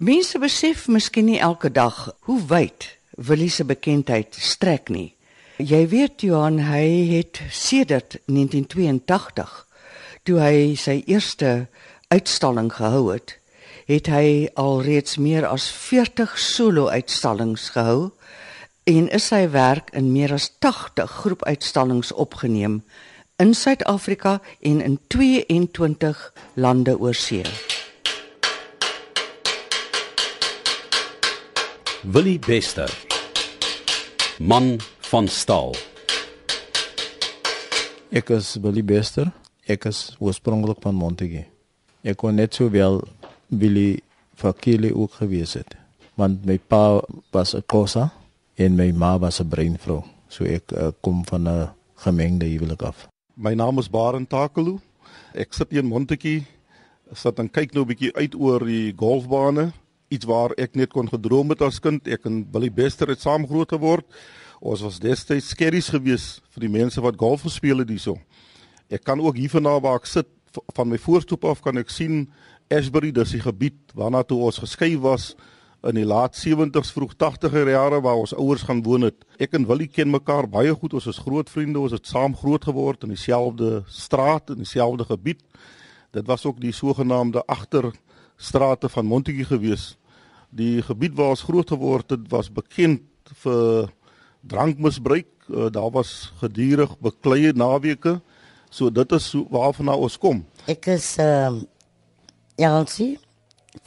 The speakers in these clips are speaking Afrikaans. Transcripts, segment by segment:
Mense besef miskien nie elke dag hoe wyd Willie se bekendheid strek nie. Jy weet Johan, hy het sedert 1982 toe hy sy eerste uitstalling gehou het, het hy alreeds meer as 40 solo-uitstallings gehou en is sy werk in meer as 80 groepuitstallings opgeneem in Suid-Afrika en in 22 lande oor Willie Bester. Man van staal. Ek is Willie Bester. Ek is oorspronklik van Montague. Ek kon net so wel Willie Fakile ook gewees het. Want my pa was 'n kosa en my ma was 'n breinvrou. So ek uh, kom van 'n gemengde huwelik af. My naam is Baren Takelu. Ek sit hier in Montague. Sit en kyk nou 'n bietjie uit oor die golfbane iets waar ek net kon gedroom het as kind. Ek en Billy Bester het saam groot geword. Ons was destyds skerries geweest vir die mense wat golf gespeel het hierso. Ek kan ook hier vanaand waar ek sit van my voorstoep af kan ek sien Ashbury, dis die gebied waarna toe ons geskei was in die laat 70s vroeg 80er jare waar ons ouers gaan woon het. Ek en Willie ken mekaar baie goed. Ons is groot vriende. Ons het saam groot geword in dieselfde straat en dieselfde gebied. Dit was ook die sogenaamde agterstrate van Montague geweest die gebied waar ons groot geword het was bekend vir drankmisbruik. Uh, daar was gedurig bekleie naweke. So dit is waarvan ons kom. Ek is ehm uh, Jansie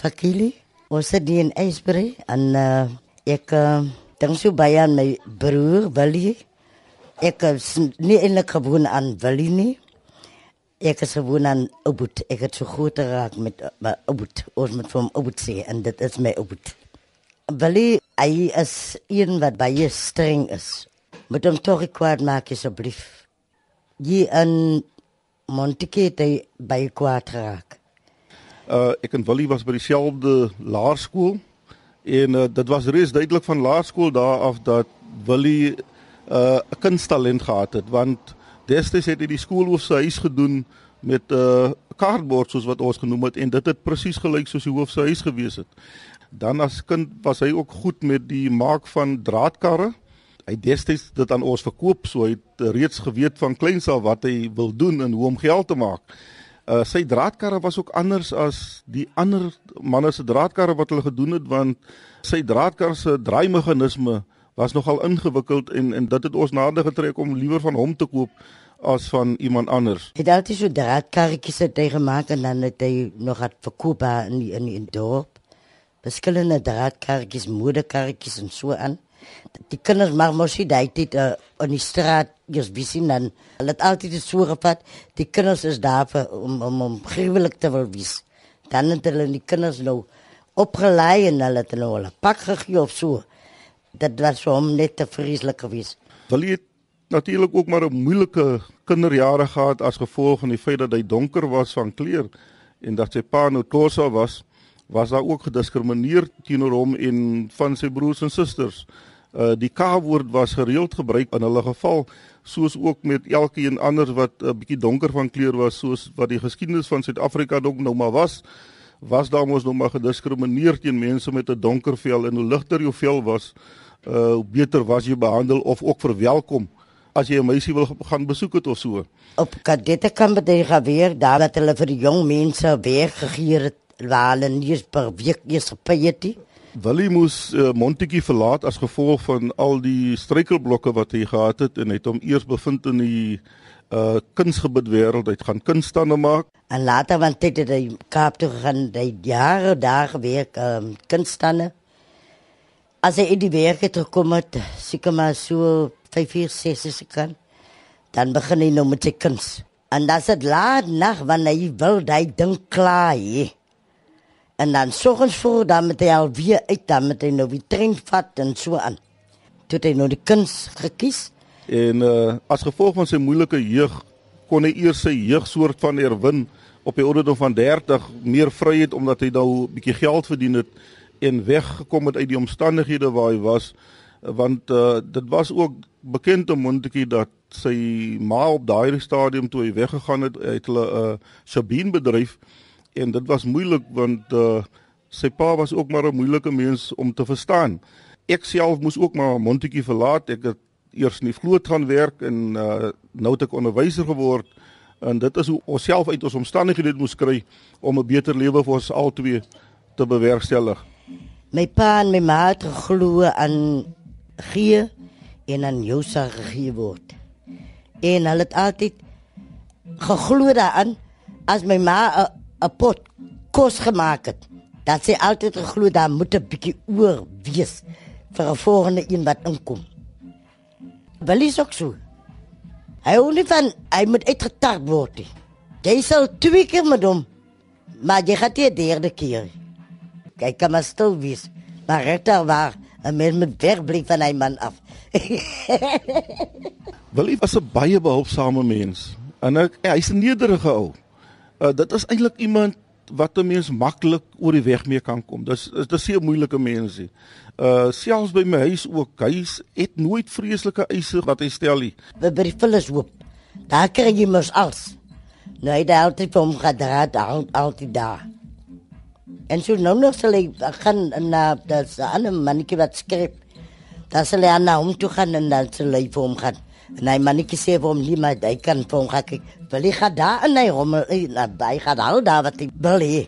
Fakili. Ons het die in Eisbury en uh, ek uh, dink so baie aan my broer Willie. Ek is nie eintlik gewoon aan Willie nie. Ek is gewoon aan Ubud. Ek het so goed geraak met Ubud. Ons moet van Ubud en dit is my Ubud. Willie, hy is een wat baie streng is. Moet hom tog kwaad maak asseblief. Jy in Montikete by kwaad geraak. Uh ek en Willie was by dieselfde laerskool en uh, dit was reeds duidelik van laerskool daar af dat Willie 'n uh, kunsttalent gehad want Destyds het hy die skoolhoof se huis gedoen met 'n uh, kaartbord soos wat ons genoem het en dit het presies gelyk soos die hoof se huis gewees het. Dan as kind was hy ook goed met die maak van draadkarre. Hy destyds dit aan ons verkoop, so hy het reeds geweet van kleins af wat hy wil doen en hoe om geld te maak. Uh sy draadkarre was ook anders as die ander manne se draadkarre wat hulle gedoen het want sy draadkar se draaimeganisme was nogal ingewikkeld en en dit het ons nader getrek om liewer van hom te koop as van iemand anders. Het altyd so draadkarretjies het hy gemaak en dan het hy nog het verkoop in die, in die dorp. Verskillende draadkarretjies, modekarretjies en so aan. Die kinders mag mos daai tyd uh, in die straat jy's besien dan. Hulle het altyd so gevat. Die kinders is daar vir om om om gruwelik te wil wees. Dan het hulle die kinders nou opgelei en hulle het hulle 'n pak gegee of so dit was vir hom net te vreeslik geweest. Wil jy natuurlik ook maar 'n moeilike kinderjare gehad as gevolg van die feit dat hy donker was van kleur en dat sy pa nou Tosa was, was daar ook gediskrimineer teenoor hom en van sy broers en susters. Uh die K-woord was gereeld gebruik in hulle geval soos ook met elkeen anders wat 'n uh, bietjie donker van kleur was soos wat die geskiedenis van Suid-Afrika dalk nou maar was was daar mos nog maar gediskrimineer teen mense met 'n donker vel en hoe ligter jou vel was uh beter was jy behandel of ook verwelkom as jy 'n meisie wil gaan besoek het of so. Op kadette kan baie gebeur daar dat hulle vir die jong mense weggegee het waar hulle nie per week eers gepay het nie. Willie moes uh, Montetjie verlaat as gevolg van al die struikelblokke wat hy gehad het en het hom eers bevind in die uh kunsgebied wêreld uit gaan kunstande maak. En later want dit het hy Kaap toe gegaan, hy jare daar gewerk um, kunstande as hy in die werk het gekom het, seker maar so 5 uur 6 is kan, dan begin hy nou met sy kuns. En dan sit laat nag wanneer hy wil daai ding klaar hê. En dan soggens voor dan met hy al weer uit dan met hy nou weer trein vat en so aan. Toe het hy nou die kuns gekies. En uh as gevolg van sy moeilike jeug kon hy eers sy jeugsoort van herwin op die ouderdom van 30 meer vryheid omdat hy nou 'n bietjie geld verdien het en weggekom het uit die omstandighede waar hy was want uh, dit was ook bekend om Montetjie dat sy ma op daai stadium toe hy weggegaan het uit hulle 'n uh, Sabine bedryf en dit was moeilik want uh, Sy pa was ook maar 'n moeilike mens om te verstaan. Ek self moes ook maar Montetjie verlaat. Ek het eers in die vloot gaan werk en uh, nou het ek onderwyser geword en dit is hoe ons self uit ons omstandighede moes kry om 'n beter lewe vir ons albei te bewerkstellig. My pa en my ma het geglo aan gee en aan jou sal gegee word. En hulle het altyd geglo daaraan as my ma 'n pot kos gemaak het. Dat sy altyd geglo daar moet 'n bietjie oor wees vir 'n volgende een wat inkom. Wel is ook so. Hy hou nie van hy moet uitgetart word nie. Jy sal twee keer met hom, maar jy gaan nie die derde keer. Kyk, kan maar stil wees. Maar regter waar 'n mens moet wegbly van hy man af. Willie was 'n baie behulpsame mens en ek, hy's 'n nederige ou. Uh, dit is eintlik iemand wat 'n mens maklik oor die weg mee kan kom. Dis dit is 'n moeilike mens nie. Uh selfs by my huis ook. Hy het nooit vreeslike eise wat hy stel nie. We by die vullis hoop. Daar kry jy mos alles. Nou hy daar altyd vir hom gedra, al, altyd daar. En so nou nog sal hy gaan na dat 'n ander mannetjie wat skryf. Dan sal hy aan hom toe gaan en dan sal hy vir hom gaan. En hy mannetjie sê vir hom nie maar hy kan vir hom gaan kyk. Wil hy gaan daar in hy rommel, hy gaan al daar wat hy wil hê.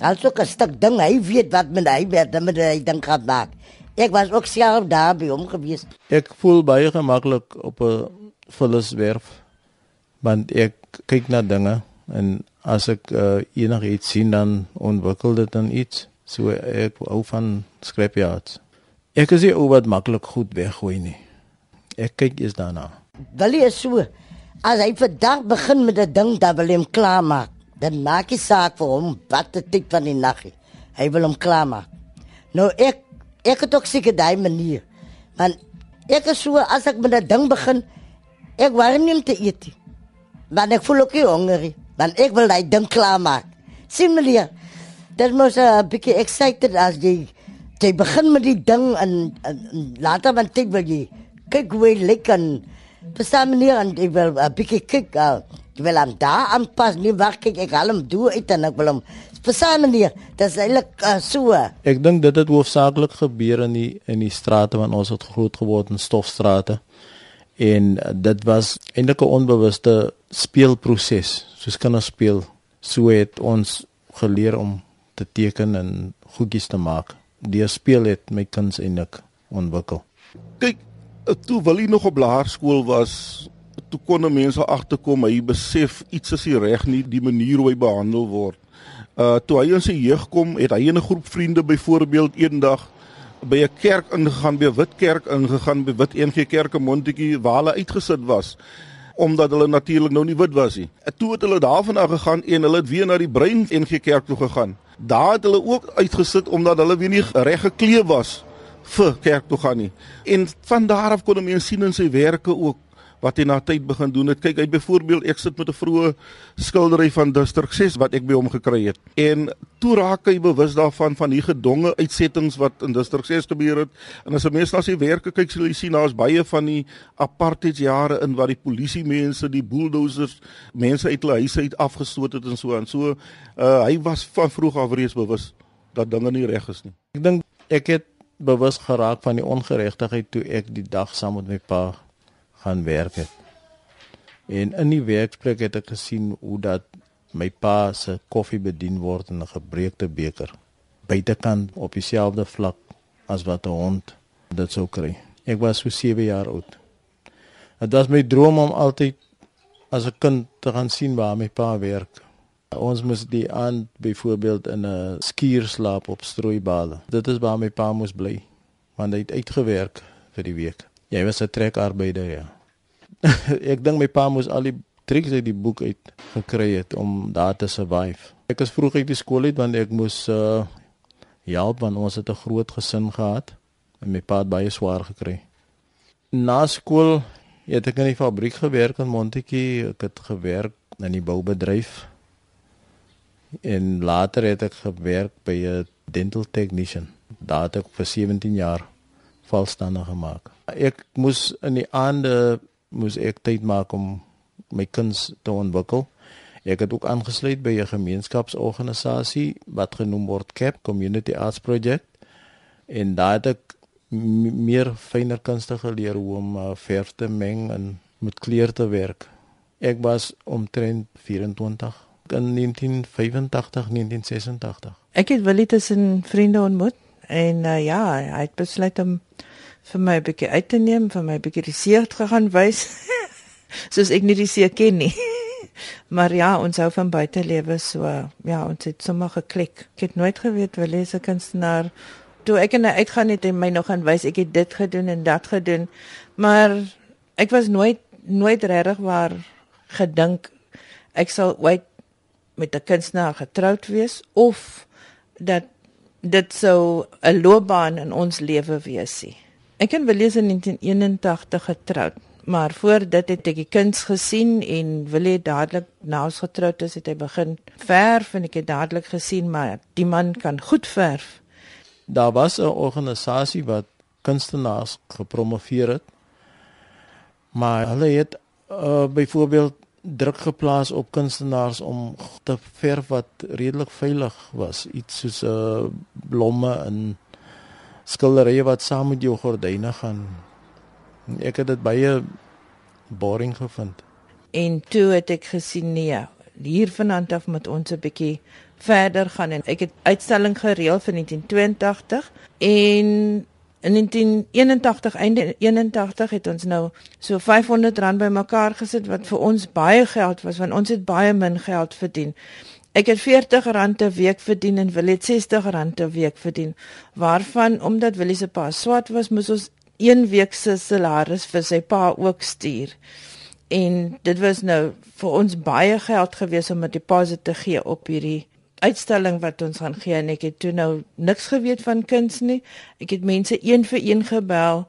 Also 'n stuk ding, hy weet wat met hy weet, dan moet hy dink gaan maak. Ek was ook self daar by hom gewees. Ek voel baie gemaklik op 'n vulliswerf want ek kyk na dinge en as ek uh, enigiets sien dan ontwikkel dit dan iets. So ek hou van scrapyards. Ek is nie oor wat maklik goed weggooi nie. Ek kyk eers daarna. Wil jy so as hy vandag begin met 'n ding, dan wil hom klaarmaak dan maak hy saak vir hom wat die tyd van die nag is. Hy wil hom klaarmaak. Nou ek ek het ook seker daai manier. Want ek is so as ek met 'n ding begin, ek warm nie om te eet nie. Want ek voel ook honger. Want ek wil daai ding klaarmaak. Sien meneer, dit moet 'n bietjie excited as jy jy begin met die ding en, en, en later want jy wil jy kyk hoe lekker en Verstaan meneer en ek wil 'n bietjie kyk. Uh, ek wil hom daar aanpas. Nie wag kyk ek haal hom doen uit en ek wil hom Verstaan meneer, dit is eintlik uh, so. Ek dink dit het hoofsaaklik gebeur in die in die strate want ons het groot geword in stofstrate. En uh, dit was eintlik 'n onbewuste speelproses, soos kinders speel. So het ons geleer om te teken en goedjies te maak. Die speel het my kinders eintlik ontwikkel. Kyk, toe Willie nog op laerskool was, toe kon mense agterkom hy besef iets is nie reg nie die manier hoe hy behandel word. Uh toe hy in sy jeug kom, het hy 'n groep vriende byvoorbeeld eendag by 'n kerk ingegaan, by 'n wit kerk ingegaan, by wit NG Kerk in Montetjie waar hulle uitgesit was omdat hulle natuurlik nou nie wit was nie. En toe het hulle daarvan af gegaan en hulle het weer na die Bruin NG Kerk toe gegaan. Daar het hulle ook uitgesit omdat hulle weer nie reg geklee was vir kerk toe gaan nie. En van daar af kon mense sien in sy werke ook wat hy na tyd begin doen het. Kyk, hy byvoorbeeld ek sit met 'n vroeë skildery van Distrik 6 wat ek by hom gekry het. En toe raak hy bewus daarvan van die gedonge uitsettings wat in Distrik 6 gebeur het. En as jy mens na sy werke kyk, sal jy sien daar's baie van die apartheidsjare in wat die polisie mense, die bulldozers, mense uit hulle huise uit afgestoot het en so aan. So uh, hy was van vroeg af reeds bewus dat dinge nie reg is nie. Ek dink ek het bewus geraak van die ongeregtigheid toe ek die dag saam met my pa gaan werk het. En in die werksplek het ek gesien hoe dat my pa se koffie bedien word in 'n gebreekte beker. Buitekant op dieselfde vlak as wat 'n hond dit sou kry. Ek was so 7 jaar oud. Dit was my droom om altyd as 'n kind te gaan sien waar my pa werk. Ons moes die aand byvoorbeeld in 'n skuur slaap op strooibale. Dit is waar my pa moes bly want hy het uitgewerk vir die week. Jy was 'n trekarbeider ja. ek dink my pa moes al die triks uit die boek uit gekry het om daar te survive. Ek is vroeg uit die skool uit want ek moes uh help want ons het 'n groot gesin gehad en my pa het baie swaar gekry. Na skool het ek in die fabriek gewerk in Montetjie. Ek het gewerk in die boubedryf en later het ek gewerk by 'n dental technician. Daar het ek vir 17 jaar valstande gemaak. Ek moes in die aande moes ek tyd maak om my kuns te ontwikkel Ek het ook aangesluit by 'n gemeenskapsorganisasie wat genoem word CAP Community Arts Project en daar het ek meer fynere kunste geleer hoe om uh, verf te meng en met kleur te werk. Ek was omtrent 24 in 1985 1986. Ek het Willie tussen vriende ontmoet en uh, ja, hy het besluit om vir my 'n bietjie uit te neem, vir my 'n bietjie die see te gaan wys. Soos ek nie die see ken nie. maar ja, ons hou van buitelewe so. Ja, ons het sommer geklik. Ek het nooit geweet Willie is 'n kunstenaar. Toe ek hy uitgaan het en my nog gaan wys ek het dit gedoen en dat gedoen. Maar ek was nooit nooit regtig waar gedink ek sal ooit met 'n kunstenaar getroud wees of dat dit sou 'n loopbaan in ons lewe wees. Ek en Willie is in 1981 getroud, maar voor dit het ek die kuns gesien en Willie dadelik na ons getroud is, het hy begin verf en ek het dadelik gesien maar die man kan goed verf. Daar was 'n organisasie wat kunstenaars gepromoveer het. Maar hulle het uh, byvoorbeeld druk geplaas op kunstenaars om te verf wat redelik veilig was, iets soos 'n uh, blomme en skilderye wat saam met jou gordyne gaan. Ek het dit baie boring gevind. En toe het ek gesien nee, hier vanaand af met ons 'n bietjie verder gaan en ek het uitstalling gereël vir 1982 en In 1981 einde 81 het ons nou so R500 bymekaar gesit wat vir ons baie geld was want ons het baie min geld verdien. Ek het R40 'n week verdien en Willie het R60 'n week verdien. Waarvan omdat Willie se pa swart was, moes ons een week se salaris vir sy pa ook stuur. En dit was nou vir ons baie geld gewees om 'n deposit te gee op hierdie uitstalling wat ons gaan gee en ek het toe nou niks geweet van kuns nie. Ek het mense een vir een gebel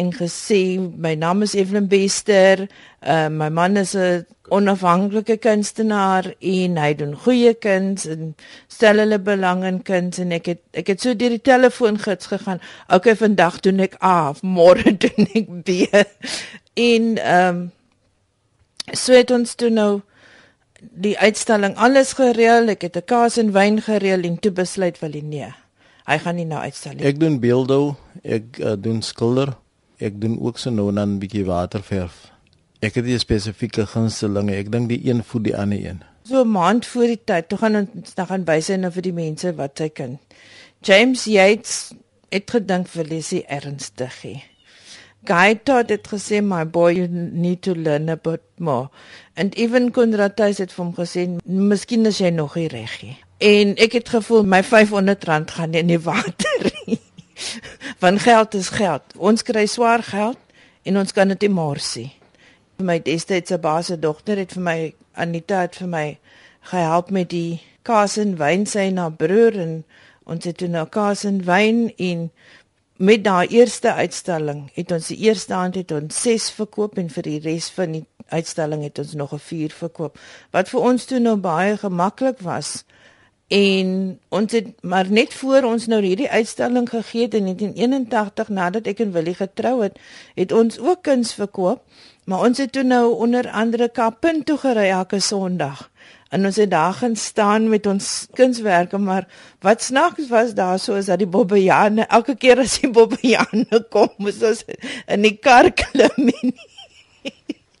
en gesê my naam is Evelyn Bester. Uh my man is 'n onafhanklike kunstenaar en hy doen goeie kuns en stel hulle belang in kuns en ek het ek het so deur die telefoongids gegaan. Okay, vandag doen ek A, môre doen ek B. En ehm um, so het ons toe nou die uitstalling alles gereël. Ek het 'n kaas en wyn gereël en toe besluit wil hy nee. Hy gaan nie nou uitstal nie. Ek doen beelde, ek uh, doen skilder. Ek doen ook so nou dan 'n bietjie waterverf. Ek het 'n spesifieke gunstelinge. Ek dink die een voed die ander een. So 'n maand voor die tyd, toe gaan ons dan gaan wys nou vir die mense wat hy kan. James Yates het gedink vir Leslie ernstig. Guy Todd het gesê my boy you need to learn a bit more. And even Konrad Thys het vir hom gesê miskien is jy nog nie reg nie. En ek het gevoel my R500 gaan nie in die water nie. Want geld is geld. Ons kry swaar geld en ons kan dit nie mors nie. My destydse baas se dogter het vir my Anita het vir my gehelp met die kaas en wyn sy na broer en ons het toe nou kaas en wyn en met daai eerste uitstalling het ons die eerste hand het ons 6 verkoop en vir die res van die uitstalling het ons nog 'n 4 verkoop wat vir ons toe nou baie gemaklik was. En ons het maar net voor ons nou hierdie uitstalling gegee het in 1981 nadat ek en Willie getrou het het ons ook kuns verkoop maar ons het toe nou onder andere Kaappunt toe gery elke Sondag. En ons het daar gaan staan met ons kunswerke maar wat snaaks was daar so is dat die bobbejane elke keer as die bobbejane kom moes ons in die kar klim en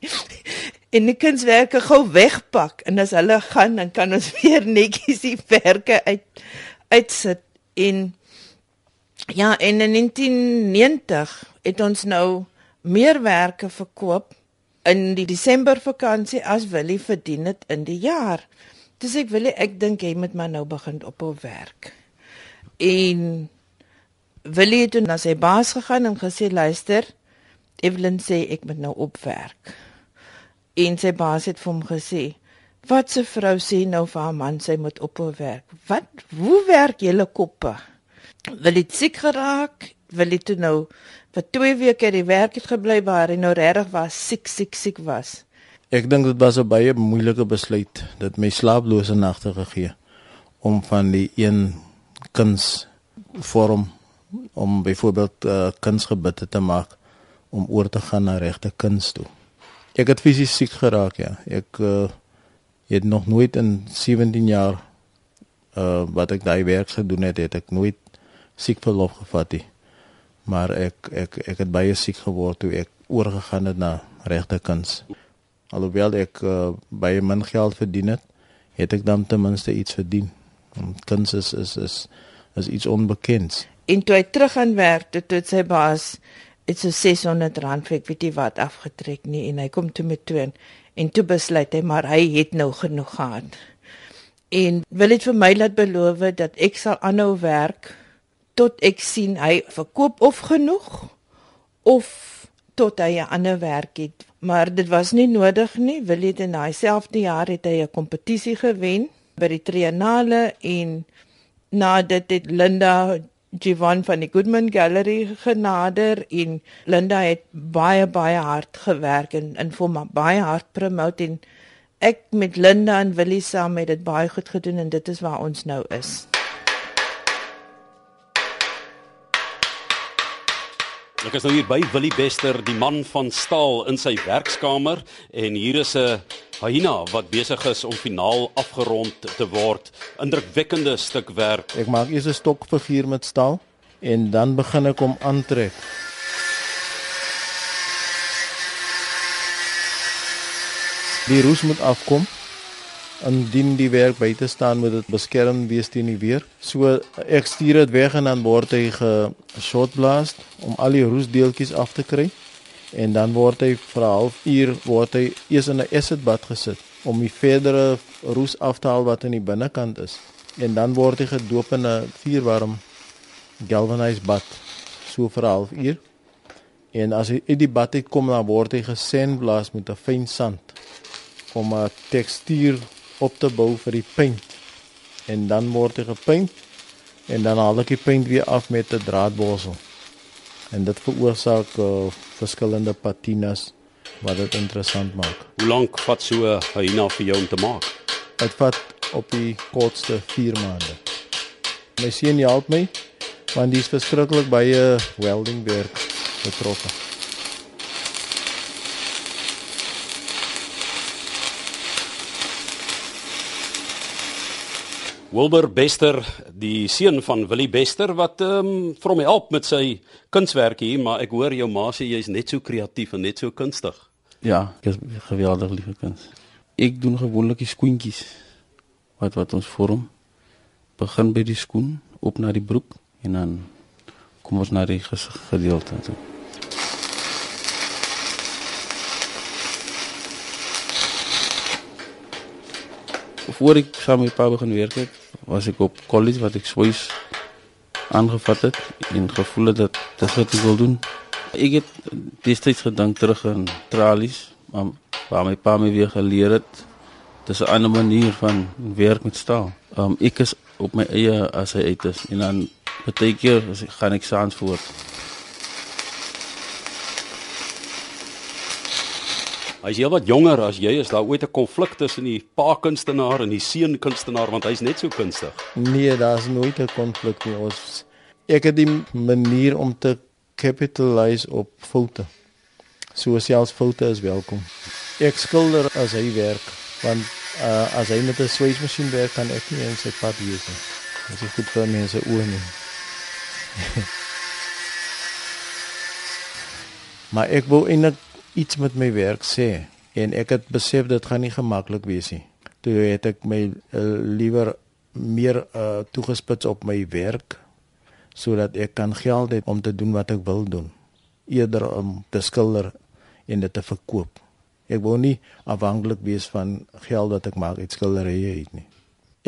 die kunswerke gou wegpak en as hulle gaan dan kan ons weer netjies die werke uit uitsit en ja en in 1990 het ons nou meerwerke verkoop in die Desember vakansie as Willie verdien het in die jaar. Dis ek Willie, ek dink jy moet maar nou begin op op werk. En Willie het na sy baas gegaan en gesê luister, Evelyn sê ek moet nou op werk. En sy baas het vir hom gesê, "Wat se vrou sê nou vir haar man sy moet op op werk? Wat hoe werk julle koppe?" Willie het siek geraak, Willie toe nou vir 2 weke die werk het gebly waar hy nou regtig was siek siek siek was. Ek dink dit was 'n baie moeilike besluit dit my slaaplose nagte gegee om van die een kuns vorm om byvoorbeeld uh, kunsgebitte te maak om oor te gaan na regte kuns toe. Ek het fisies siek geraak ja. Ek uh, het nog nooit in 17 jaar uh wat ek daai werk gedoen het, het ek nooit siek verlof gevat nie. Maar ek ek ek het baie siek geword toe ek oorgegaan het na regte kuns. Alhoewel ek uh, baie min geld verdien het, het ek dan ten minste iets verdien. Kuns is is is is iets onbekends. En toe hy terug aan werk, toe het sy baas het so 600 rand vir ek weet nie wat afgetrek nie en hy kom toe met toon en toe besluit hy maar hy het nou genoeg gehad. En wil dit vir my laat beloof dat ek sal aanhou werk tot ek sien hy verkoop of genoeg of tot hy 'n ander werk het. Maar dit was nie nodig nie. Wil dit in daai selfde jaar het hy 'n kompetisie gewen by die Triennale en na dit het Linda Jivan van die Goodman Gallery genader en Linda het baie baie hard gewerk en in vir my baie hard promote en ek met Linda en Willie saam het dit baie goed gedoen en dit is waar ons nou is. Ek is nou hier by Willie Bester, die man van staal in sy werkskamer en hier is 'n hyena wat besig is om finaal afgerond te word. Indrukwekkende stuk werk. Ek maak eers 'n stokfiguur met staal en dan begin ek hom aantrek. Die roes moet afkom indien die werk buite staan moet dit beskerm wees teen die weer. So ek stuur dit weg en dan word hy geshotblast om al die roesdeeltjies af te kry en dan word hy vir 'n halfuur word hy eers in 'n acid bad gesit om die verdere roes af te haal wat in die binnekant is en dan word hy gedoop in 'n vuurwarm galvanized bad so vir 'n halfuur. En as hy uit die bad uitkom dan word hy gesandblast met 'n fyn sand om 'n tekstuur op te bou vir die paint. En dan word hy gepaint en dan haal ek die paint weer af met 'n draadborsel. En dit veroorsaak uh, verskillende patinas wat dit interessant maak. Hoe lank vat so 'n hyena vir jou om te maak? Dit vat op die kortste 4 maande. My seun help my want dis verskriklik baie welding werk betrokke. Wilbur Bester, die seun van Willie Bester wat ehm um, vir hom help met sy kunswerke hier, maar ek hoor jou ma sê jy's net so kreatief en net so kunstig. Ja, ek is geweldig lief vir kuns. Ek doen gewoonlik skoentjies wat wat ons vorm. Begin by die skoen, op na die broek en dan kom ons na die gedeelte toe. Voor ek saam met pa begin werk het, was ek op college wat ek swys aangevat het en gevoel het dat dit wat ek wil doen. Ek het destyds gedink terug aan tralies, waar my pa my weer geleer het dis 'n ander manier van werk met staal. Um ek is op my eie as hy uit is en dan baie keer gaan ek saans voort. Hy's heel wat jonger as jy is. Daar ooit 'n konflik tussen die pa kunstenaar en die seun kunstenaar want hy's net so kunstig. Nee, daar's nooit 'n konflik nie. Ons ek het die manier om te capitalize op foute. So selfs foute is welkom. Ek skilder as hy werk want uh, as hy met 'n swysmasjien werk kan ek nie in sy pad wees nie. Dit is goed vir mense oë nie. maar ek wou eintlik iets met my werk sê en ek het besef dit gaan nie gemaklik wees nie. Toe het ek my uh, liewer meer uh, toegespits op my werk sodat ek kan geld hê om te doen wat ek wil doen eerder om te skilder en dit te verkoop. Ek wil nie afhanklik wees van geld wat ek maak uit skilderye uit nie.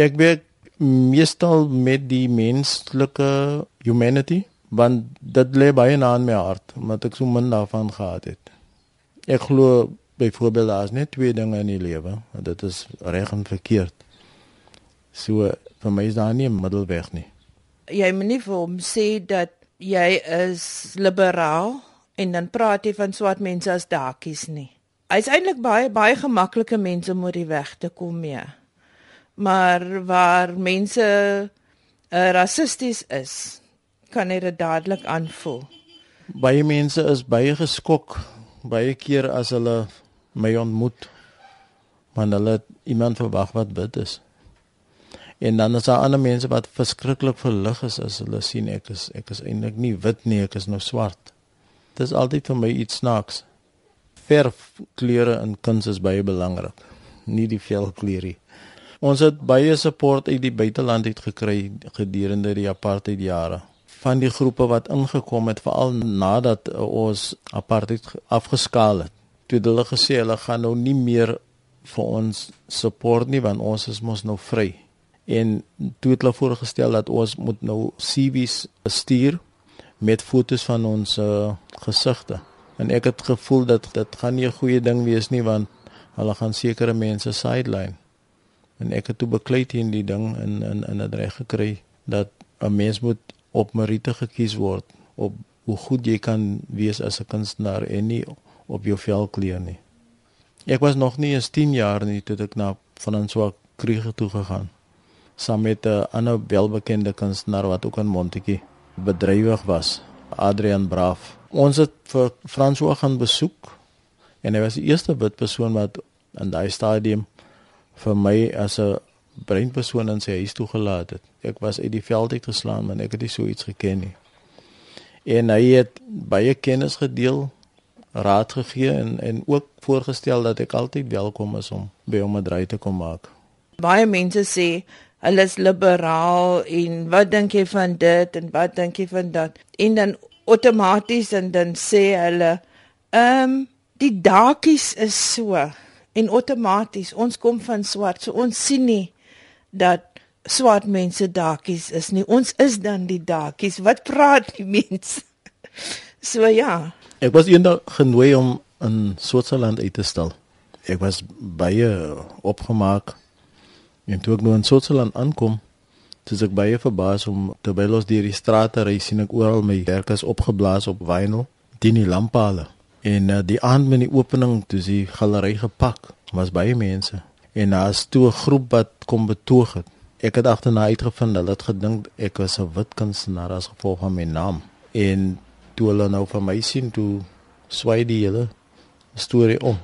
Ek werk meestal met die menslike humanity want dit lê baie na in my hart omdat ek so min daarvan gehad het. Ek glo byvoorbeeld daar is net twee dinge in die lewe, dit is reg en verkeerd. So vir my is daar nie 'n middelweg nie. Jy moet nie vir hom sê dat jy is liberaal en dan praat jy van swart mense as dakies nie. Hy's eintlik baie baie gemaklike mense om oor die weg te kom mee. Maar waar mense uh, rassisties is, kan jy dit dadelik aanvoel. Baie mense is baie geskok baie keer as hulle my ontmoet Maar hulle iemand verwag wat wit is. En dan is daar ander mense wat verskriklik verlig is as hulle sien ek is ek is eintlik nie wit nie, ek is nou swart. Dit is altyd vir my iets snaaks. Verf kleure in kuns is baie belangrik, nie die velkleurie. Ons het baie support uit die buiteland uit gekry gedurende die apartheid jare van die groepe wat ingekom het veral nadat ons apartheid afgeskaal het. Toe het hulle gesê hulle gaan nou nie meer vir ons support nie want ons is mos nou vry. En toe het hulle voorgestel dat ons moet nou CV's stuur met fotos van ons uh, gesigte. En ek het gevoel dat dit gaan nie 'n goeie ding wees nie want hulle gaan sekere mense sideline. En ek het toe beklei teen die ding in in in 'n reg gekry dat 'n mens moet op meriete gekies word op hoe goed jy kan wees as 'n kunstenaar en nie op jou velkleur nie. Ek was nog nie eens 10 jaar nie toe ek na Franswa Kriege toe gegaan saam met 'n ander welbekende kunstenaar wat ook in Montetjie bedrywig was, Adrian Braaf. Ons het vir Franswa gaan besoek en hy was die eerste wit persoon wat in daai stadium vir my as 'n breinpersoon in sy huis toegelaat het. Ek was uit die veld uit geslaan, maar ek het nie so iets geken nie. En hy het baie kennis gedeel, raad gegee en en ook voorgestel dat ek altyd welkom is om by hom 'n draai te kom maak. Baie mense sê hulle is liberaal en wat dink jy van dit en wat dink jy van dat? En dan outomaties en dan sê hulle, ehm um, die dakies is so en outomaties ons kom van swart, so ons sien nie dat swart mense dakies is nie. Ons is dan die dakies. Wat praat die mense? so ja. Ek was eendag genooi om in Switserland uit te stal. Ek was baie opgemaak. En toe ek nou in Switserland aankom, dis ek baie verbaas om terwyl ons deur die strate ry sien ek oral my werk is opgeblaas op vinyl, teen die lamppale. En uh, die aand met die opening, toe die galery gepak, was baie mense en daar's toe 'n groep wat kom betoog het. Ek het agterna uitgevind hulle het gedink ek was 'n wit kunstenaar as gevolg van my naam. En toe hulle nou van my sien toe swai die hele storie om.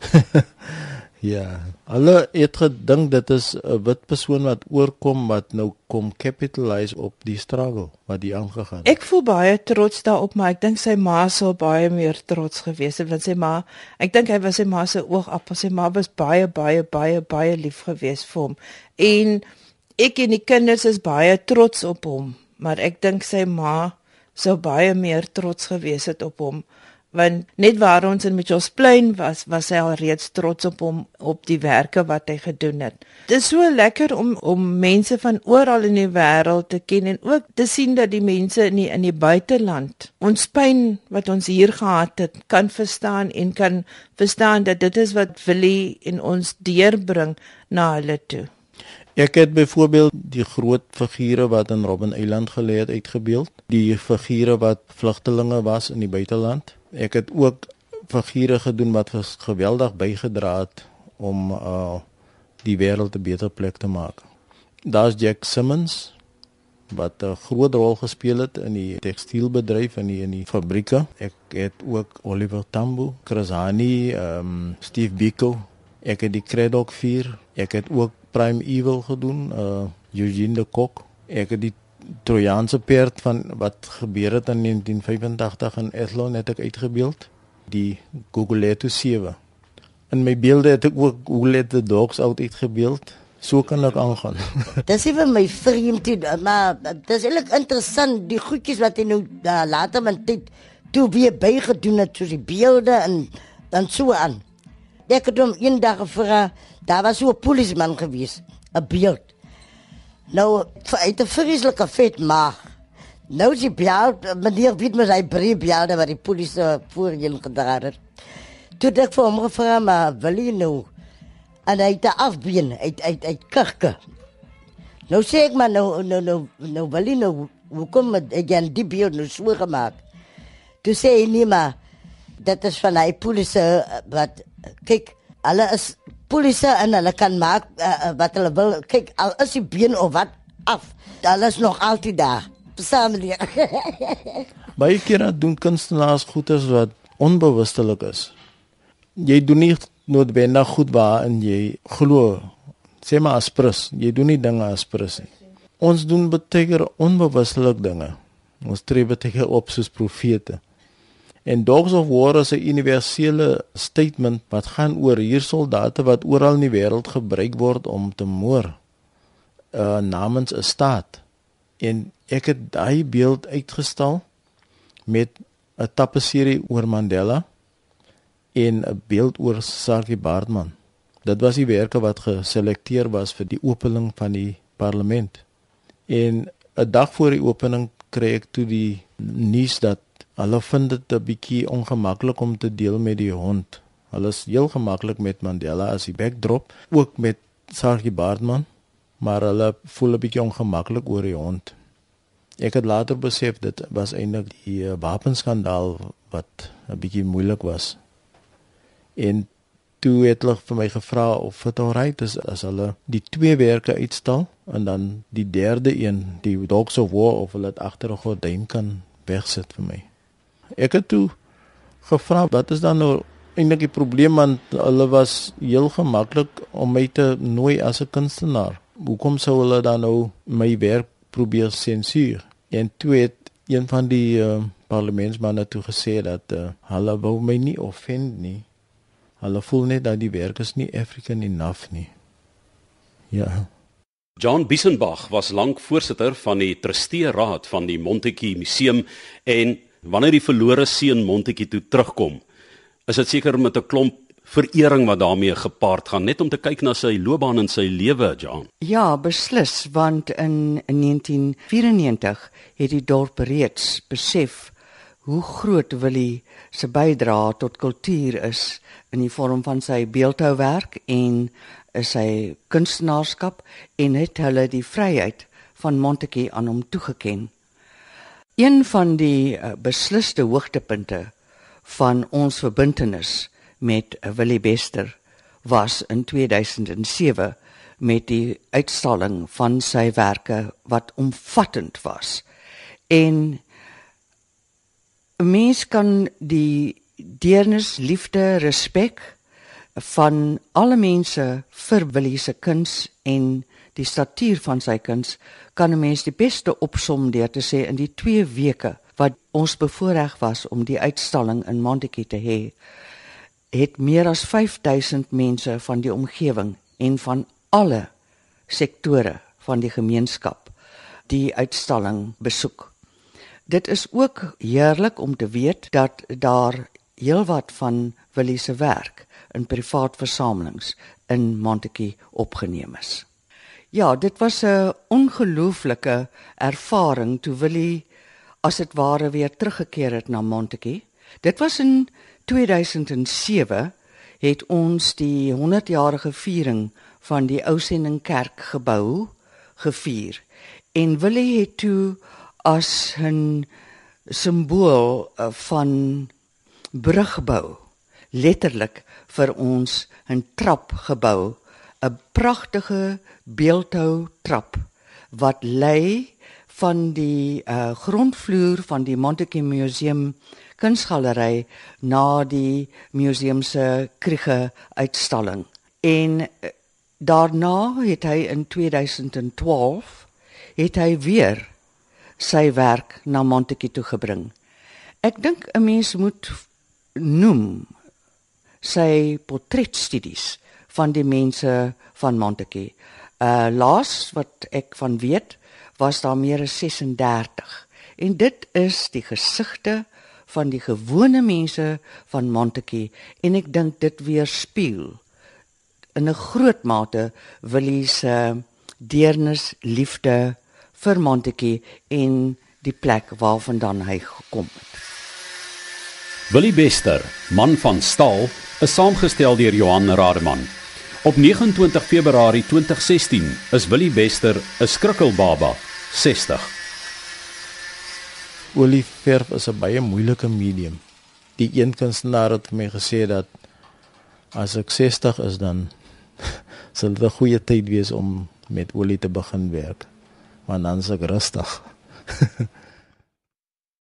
Ja. Hulle het gedink dit is 'n wit persoon wat oorkom wat nou kom capitalise op die struggle wat die aangegaan het. Ek voel baie trots daarop, maar ek dink sy ma sou baie meer trots gewees het want sy ma, ek dink hy was sy ma se oogappel. Sy ma was baie baie baie baie lief gewees vir hom. En ek en die kinders is baie trots op hom, maar ek dink sy ma sou baie meer trots gewees het op hom want net waar ons in Mitchells Plain was, was hy al reeds trots op hom op die werke wat hy gedoen het. Dit is so lekker om om mense van oral in die wêreld te ken en ook te sien dat die mense in die in die buiteland ons pyn wat ons hier gehad het, kan verstaan en kan verstaan dat dit is wat Willie en ons deurbring na hulle toe. Ek het byvoorbeeld die groot figure wat in Robben Island gelê het uitgebeeld, die figure wat vlugtelinge was in die buiteland ek het ook figure gedoen wat geweldig bygedra het om uh die wêreld 'n beter plek te maak. Daar's Jack Simmons wat 'n groot rol gespeel het in die tekstielbedryf en in, in die fabrieke. Ek het ook Oliver Tambo, Chris Hani, um Steve Biko. Ek het die Craddock 4. Ek het ook Prime Evil gedoen, uh Eugene de Kok. Ek het die Trojaanse perd van wat gebeur het in 1985 in Athlone het ek uitgebeeld die Guguletu 7 in my beelde het ek ook Guguletu dogs out uitgebeeld. So kan ek aangaan. Dis ewe my vreemd maar dis eintlik interessant die goedjies wat hy nou uh, later met dit toe weer bygedoen het soos die beelde en dan so aan. Ek het hom eendag gevra daar was so 'n polisieman gewees 'n beeld Nou, uit 'n vreeslike vet maag. Nou sy bjaal, meneer weet my sy brie bjaal daar die polisie voor hom gedra het. Toe ek vir hom gevra maar wil jy nou en hy het afbeen uit uit uit kirke. Nou sê ek maar nou nou nou nou wil jy nou hoe kom ek gaan die beeld nou so gemaak. Toe sê hy nie maar dit is van hy polisie wat kyk hulle is polisie en hulle kan maak uh, wat hulle wil. Kyk, al is die been of wat af, hulle is nog altyd daar. Versamel. Baie kere doen kunstenaars goeders wat onbewustelik is. Jy doen nie noodwendig goed waarin jy glo. Sê maar asprus, jy doen nie dinge asprus nie. Ons doen baie keer onbewustelik dinge. Ons tree baie keer op soos profete. En Dogs of War is 'n universele statement wat gaan oor hier soldate wat oral in die wêreld gebruik word om te moor. Uh namens 'n staat. En ek het daai beeld uitgestal met 'n tapisserie oor Mandela en 'n beeld oor Sarki Baartman. Dit was die werke wat geselekteer was vir die opening van die parlement. En 'n dag voor die opening kry ek toe die nuus dat Hulle vind dit 'n bietjie ongemaklik om te deel met die hond. Hulle is heel gemaklik met Mandela as die backdrop, ook met Sargie Baartman, maar hulle voel 'n bietjie ongemaklik oor die hond. Ek het later besef dit was eintlik die uh, wapenskandaal wat 'n bietjie moeilik was. En toe het hulle vir my gevra of dit alright is as hulle die twee werke uitstal en dan die derde een, die Dogs of War of hulle dit agter 'n gordyn kan wegsit vir my. Ek het toe gevra wat is dan nou eintlik die probleem want hulle was heel gemaklik om my te nooi as 'n kunstenaar. Hoekom sou hulle dan nou my werk probeer sensuur? En toe het een van die uh, parlementsmanne toe gesê dat uh, hulle wou my nie offend nie. Hulle voel net dat die werk is nie African enough nie. Ja. John Bissenbach was lank voorsitter van die trustee raad van die Montetjie Museum en wanneer die verlore seun Montetjie toe terugkom, is dit seker met 'n klomp verering wat daarmee gepaard gaan net om te kyk na sy loopbaan en sy lewe, John. Ja, beslis, want in, in 1994 het die dorp reeds besef hoe groot Willie se bydrae tot kultuur is in die vorm van sy beeldhouwerk en sy kunstenaarskap en het hulle die vryheid van Montetjie aan hom toegeken. Een van die uh, besliste hoogtepunte van ons verbintenis met uh, Willie Bester was in 2007 met die uitstalling van sy werke wat omvattend was. En mens kan die deernis, liefde, respek van alle mense vir Willie se kuns en die statuur van sy kuns kan 'n mens die beste opsom deur te sê in die 2 weke wat ons bevoorreg was om die uitstalling in Montetjie te hê het meer as 5000 mense van die omgewing en van alle sektore van die gemeenskap die uitstalling besoek. Dit is ook heerlik om te weet dat daar heelwat van Willie se werk in privaat versamelings in Montetjie opgeneem is. Ja, dit was 'n ongelooflike ervaring toe Willie as dit ware weer teruggekeer het na Montetjie. Dit was in 2007 het ons die 100-jarige viering van die Ou Sendingkerk gebou gevier. En Willie het toe as 'n simbool eh, van brugbou letterlik vir ons 'n trap gebou 'n pragtige beeldhou trap wat lei van die uh, grondvloer van die Montetjie Museum kunsgalery na die museum se kriege uitstalling. En uh, daarna het hy in 2012 het hy weer sy werk na Montetjie toe gebring. Ek dink 'n mens moet noem sy portretstudies van die mense van Montetjie. Uh laas wat ek van weet, was daar meer as 36. En dit is die gesigte van die gewone mense van Montetjie en ek dink dit weerspieël in 'n groot mate Willie se deernis liefde vir Montetjie en die plek waarvandaan hy gekom het. Willie Bester, man van staal, is saamgestel deur Johan Rademan. Op 29 Februarie 2016 is Willie Bester 'n skrikkelbaba, 60. Olieverf is 'n baie moeilike medium. Die een kunstenaar het my gesê dat as ek 60 is dan sal dit 'n goeie tyd wees om met olie te begin werk. Want dan is ek rustig.